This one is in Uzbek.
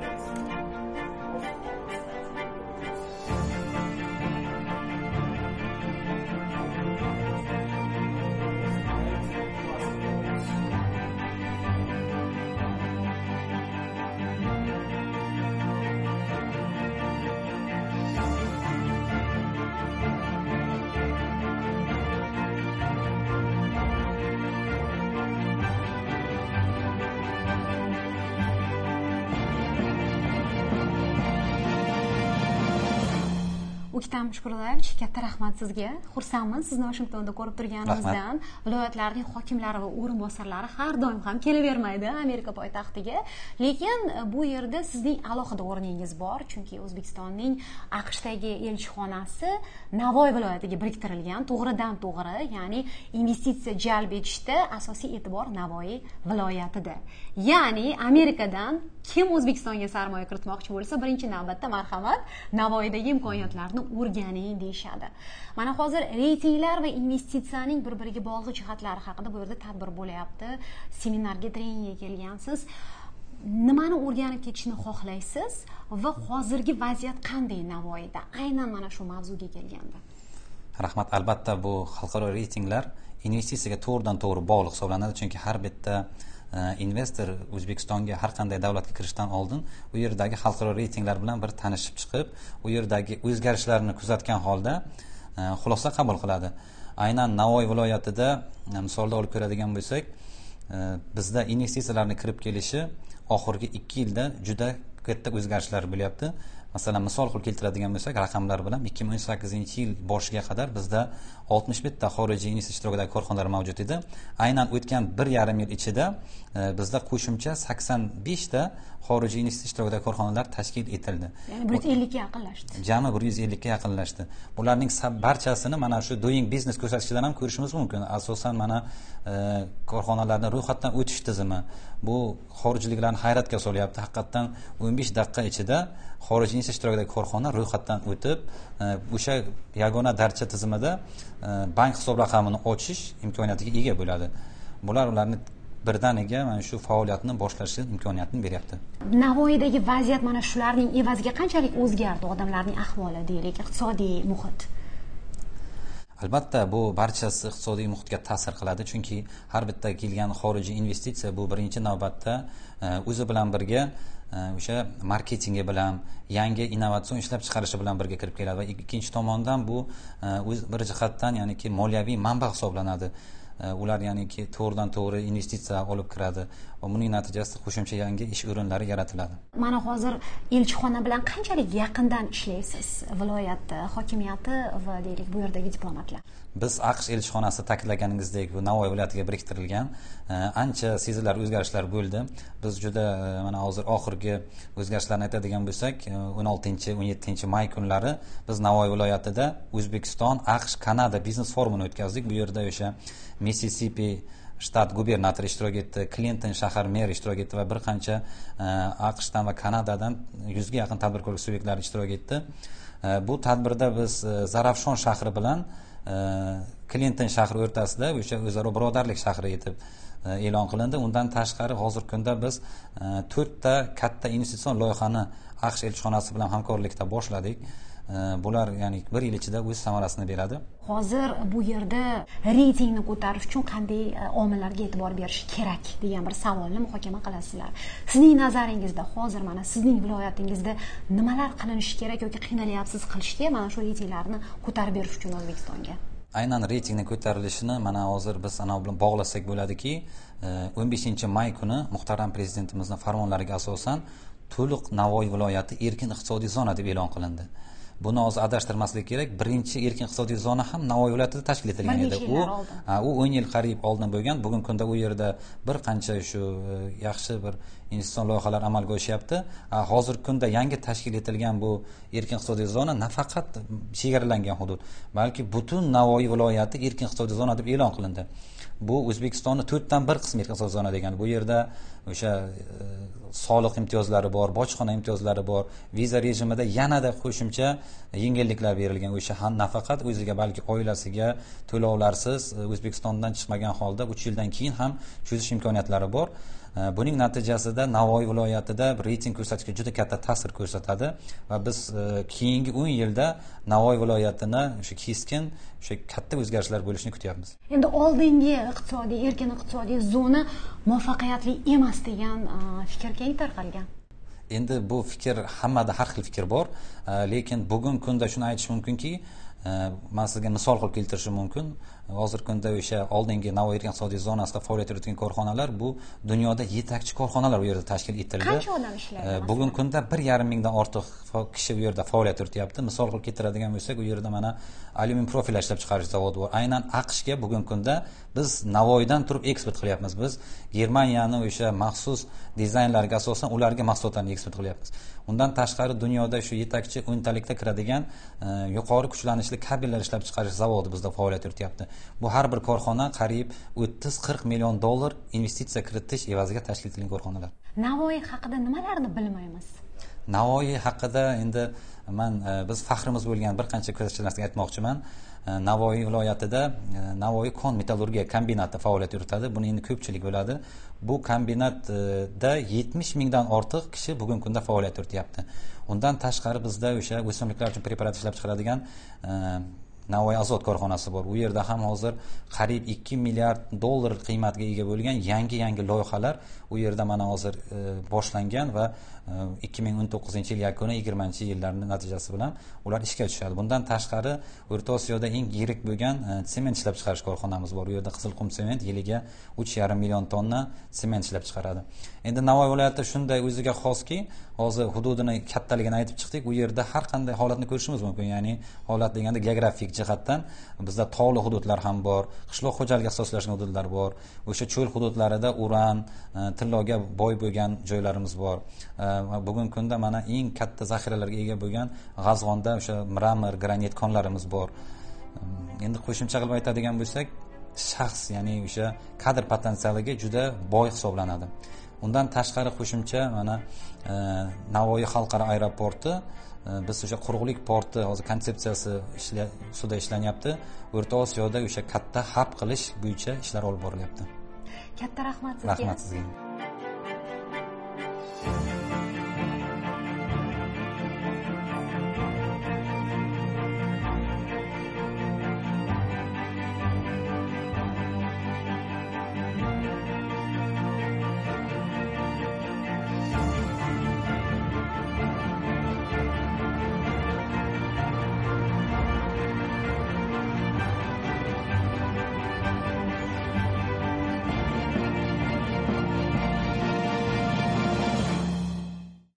next week. O'ktam shukurlayevich katta rahmat sizga. Xursandmiz. Sizni vashingtonda ko'rib turganimizdan. Viloyatlarning hokimlari va o'rinbosarlari har doim ham kelavermaydi amerika poytaxtiga. Lekin e, bu yerda sizning alohida o'rningiz bor. Chunki o'zbekistonning aqshdagi elchixonasi navoiy viloyatiga biriktirilgan to'g'ridan to'g'ri ya'ni investitsiya jalb etishda asosiy e'tibor navoiy viloyatida. Ya'ni amerikadan kim o'zbekistonga sarmoya kiritmoqchi bo'lsa birinchi navbatda marhamat navoiydagi imkoniyatlarni o'rganing deyishadi. Mana hozir reytinglar va investitsiyaning bir biriga bog'liq jihatlari haqida bu yerda tadbir bo'lyapti. Seminarga treningga kelgansiz. Nimani o'rganib ketishni xohlaysiz va hozirgi vaziyat qanday navoiyda? Aynan mana shu mavzuga kelganda. Rahmat. Albatta bu xalqaro reytinglar investitsiyaga to'g'ridan to'g'ri bog'liq hisoblanadi chunki har bitta Э, investor o'zbekistonga har qanday davlatga kirishdan oldin u yerdagi xalqaro reytinglar bilan bir tanishib chiqib u yerdagi o'zgarishlarni kuzatgan holda e, xulosa qabul qiladi. Aynan navoiy viloyatida e, misolda olib ko'radigan bo'lsak e, bizda investitsiyalarni kirib kelishi oxirgi ikki yilda juda katta o'zgarishlar bo'lyapti. Masalan misol qilib keltiradigan bo'lsak raqamlar bilan ikki ming o'n sakkizinchi yil boshiga qadar bizda oltmish bitta xorijiy investitsiya ishtirokidagi korxonalar mavjud edi. Aynan o'tgan bir yarim yil ichida e, bizda qo'shimcha sakson beshta xorijiy investitsiya ishtirokidagi korxonalar tashkil etildi. Ya'ni bir yuz ellikka yaqinlashdi. Jami bir yuz ellikka yaqinlashdi. Bularning barchasini mana shu doing business ko'rsatkichlaridan ham ko'rishimiz mumkin. Asosan mana e, korxonalarni ro'yxatdan o'tish tizimi bu xorijliklarni hayratga solyapti. Haqiqatdan o'n besh daqiqa ichida xorijiy investitsiya ishtirokidagi korxona ro'yxatdan o'tib e, o'sha yagona darcha tizimida e, bank hisob raqamini ochish imkoniyatiga ega bo'ladi. Bular ularni birdaniga mana shu faoliyatni boshlashi imkoniyatini beryapti. Navoiydagi vaziyat mana shularning evaziga qanchalik o'zgardi odamlarning ahvoli deylik iqtisodiy muhit? Albatta bu barchasi iqtisodiy muhitga ta'sir qiladi chunki har bitta kelgan xorijiy investitsiya bu birinchi navbatda e, o'zi bilan birga o'sha marketingi bilan yangi innovatsion ishlab chiqarishi bilan birga kirib keladi va ikkinchi tomondan bu e, o'z bir jihatdan ya'niki moliyaviy manba hisoblanadi. E, ular ya'niki to'g'ridan to'g'ri investitsiya olib kiradi. Va buning natijasida qo'shimcha yangi ish o'rinlari yaratiladi. Mana hozir elchixona bilan qanchalik yaqindan ishlaysiz? Viloyat hokimiyati va deylik bu yerdagi diplomatlar. Biz aqsh elchixonasi ta'kidlaganingizdek bu navoiy viloyatiga biriktirilgan ancha sezilarli o'zgarishlar bo'ldi. Biz juda mana hozir oxirgi o'zgarishlarni aytadigan bo'lsak o'n oltinchi o'n yettinchi may kunlari biz navoiy viloyatida o'zbekiston aqsh kanada biznes forumini o'tkazdik. Bu yerda o'sha missisipi shtat gubernatori ishtirok etdi klinton shahar meri ishtirok etdi va bir qancha e, aqshdan va kanadadan yuzga yaqin tadbirkorlik subyektlari ishtirok etdi. E, bu tadbirda biz e, zarafshon shahri bilan klinton shahri o'rtasida o'sha o'zaro birodarlik shahri etib e'lon qilindi. Undan tashqari hozirgi kunda biz to'rtta katta investitsion loyihani aqsh elchixonasi bilan hamkorlikda boshladik. Bular ya'ni bir yil ichida o'z samarasini beradi. Hozir bu yerda reytingni ko'tarish uchun qanday e, omillarga e'tibor berish kerak degan bir savolni muhokama qilasizlar. Sizning nazaringizda hozir mana sizning viloyatingizda nimalar qilinishi kerak yoki qiynalyapsiz qilishga mana shu reytinglarni ko'tarib berish uchun o'zbekistonga? Aynan reytingni ko'tarilishini mana hozir biz anavi bilan bog'lasak bo'ladiki e, o'n beshinchi may kuni muhtaram prezidentimizni farmonlariga asosan to'liq navoiy viloyati erkin iqtisodiy zona deb e'lon qilindi buni hozir adashtirmaslik kerak. Birinchi erkin iqtisodiy zona ham navoiy viloyatida tashkil etilgan edi. U u o'n yil qariyb oldin bo'lgan. Bugungi kunda u yerda bir qancha shu e, yaxshi bir investitsion loyihalar amalga oshyapti. Hozirgi kunda yangi tashkil etilgan bu erkin iqtisodiy zona nafaqat chegaralangan hudud balki butun navoiy viloyati erkin iqtisodiy zona deb e'lon qilindi. Bu o'zbekistonni to'rtdan bir qismi erkin iqtisodiy zona degani. Bu yerda o'sha e, soliq imtiyozlari bor bojxona imtiyozlari bor viza rejimida yanada qo'shimcha yengilliklar berilgan o'sha ham nafaqat o'ziga balki oilasiga to'lovlarsiz e, o'zbekistondan chiqmagan holda uch yildan keyin ham cho'zish imkoniyatlari bor. E, buning natijasida navoiy viloyatida reyting ko'rsatishga juda katta ta'sir ko'rsatadi va biz e, keyingi o'n yilda navoiy viloyatini o'sha keskin o'sha katta o'zgarishlar bo'lishini kutyapmiz. Endi oldingi iqtisodiy erkin iqtisodiy zona muvaffaqiyatli emas degan fikr keng tarqalgan endi bu fikr hammada har xil fikr bor. Lekin bugungi kunda shuni aytish mumkinki e, man sizga misol qilib keltirishim mumkin. Hozirgi kunda o'sha oldingi navoiy iqtisodiy zonasida faoliyat yuritgan korxonalar bu dunyoda yetakchi korxonalar u yerda tashkil etildi. Qancha odam ishlaydi? Bugungi kunda bir yarim mingdan ortiq kishi bu yerda faoliyat yurityapti. Misol qilib keltiradigan bo'lsak u yerda mana alyumin profillar ishlab chiqarish zavodi bor. Aynan aqshga bugungi kunda biz navoiydan turib eksport qilyapmiz. Biz germaniyani o'sha maxsus dizaynlariga asosan ularga mahsulotlarni eksport qilyapmiz. Undan tashqari dunyoda shu yetakchi o'ntalikda kiradigan e, yuqori kuchlanishli kabellar ishlab chiqarish zavodi bizda faoliyat yurityapti bu har bir korxona qariyb o'ttiz qirq million dollar investitsiya kiritish evaziga tashkil etilgan korxonalar. Navoiy haqida nimalarni bilmaymiz? Navoiy haqida endi man e, biz faxrimiz bo'lgan bir qancha narsaga aytmoqchiman. E, navoiy viloyatida e, navoiy kon metallurgiya kombinati faoliyat yuritadi. Buni endi ko'pchilik biladi. Bu kombinatda yetmish mingdan ortiq kishi bugungi kunda faoliyat yurityapti. Undan tashqari bizda o'sha o'simliklar uchun preparat ishlab chiqaradigan navoiy azot korxonasi bor. U yerda ham hozir qariyb ikki milliard dollar qiymatga ega bo'lgan yangi yangi loyihalar u yerda mana hozir e, boshlangan va e, ikki ming o'n to'qqizinchi yil yakuni yigirmanchi yillarni natijasi bilan ular ishga tushadi. Bundan tashqari o'rta osiyoda eng yirik bo'lgan e, sement ishlab chiqarish korxonamiz bor. U yerda qizilqum sement yiliga uch yarim million tonna sement ishlab chiqaradi. Endi navoiy viloyati shunday o'ziga xoski hozir hududini kattaligini aytib chiqdik. U yerda har qanday holatni ko'rishimiz mumkin ya'ni holat deganda geografik jihatdan bizda tog'li hududlar ham bor qishloq xo'jaligi ixtisoslashgan hududlar bor o'sha cho'l hududlarida uran e, tilloga boy bo'lgan joylarimiz bor. E, va bugungi kunda mana eng katta zaxiralarga ega bo'lgan g'azg'onda o'sha mramor granit konlarimiz bor. E, endi qo'shimcha qilib aytadigan bo'lsak shaxs ya'ni o'sha kadr potensialiga juda boy hisoblanadi. Undan tashqari qo'shimcha mana navoiy xalqaro aeroporti biz o'sha quruqlik porti hozir konsepsiyasi ustida ishlanyapti. O'rta osiyoda o'sha katta hab qilish bo'yicha ishlar olib borilyapti. Katta rahmat sizga. Rahmat sizga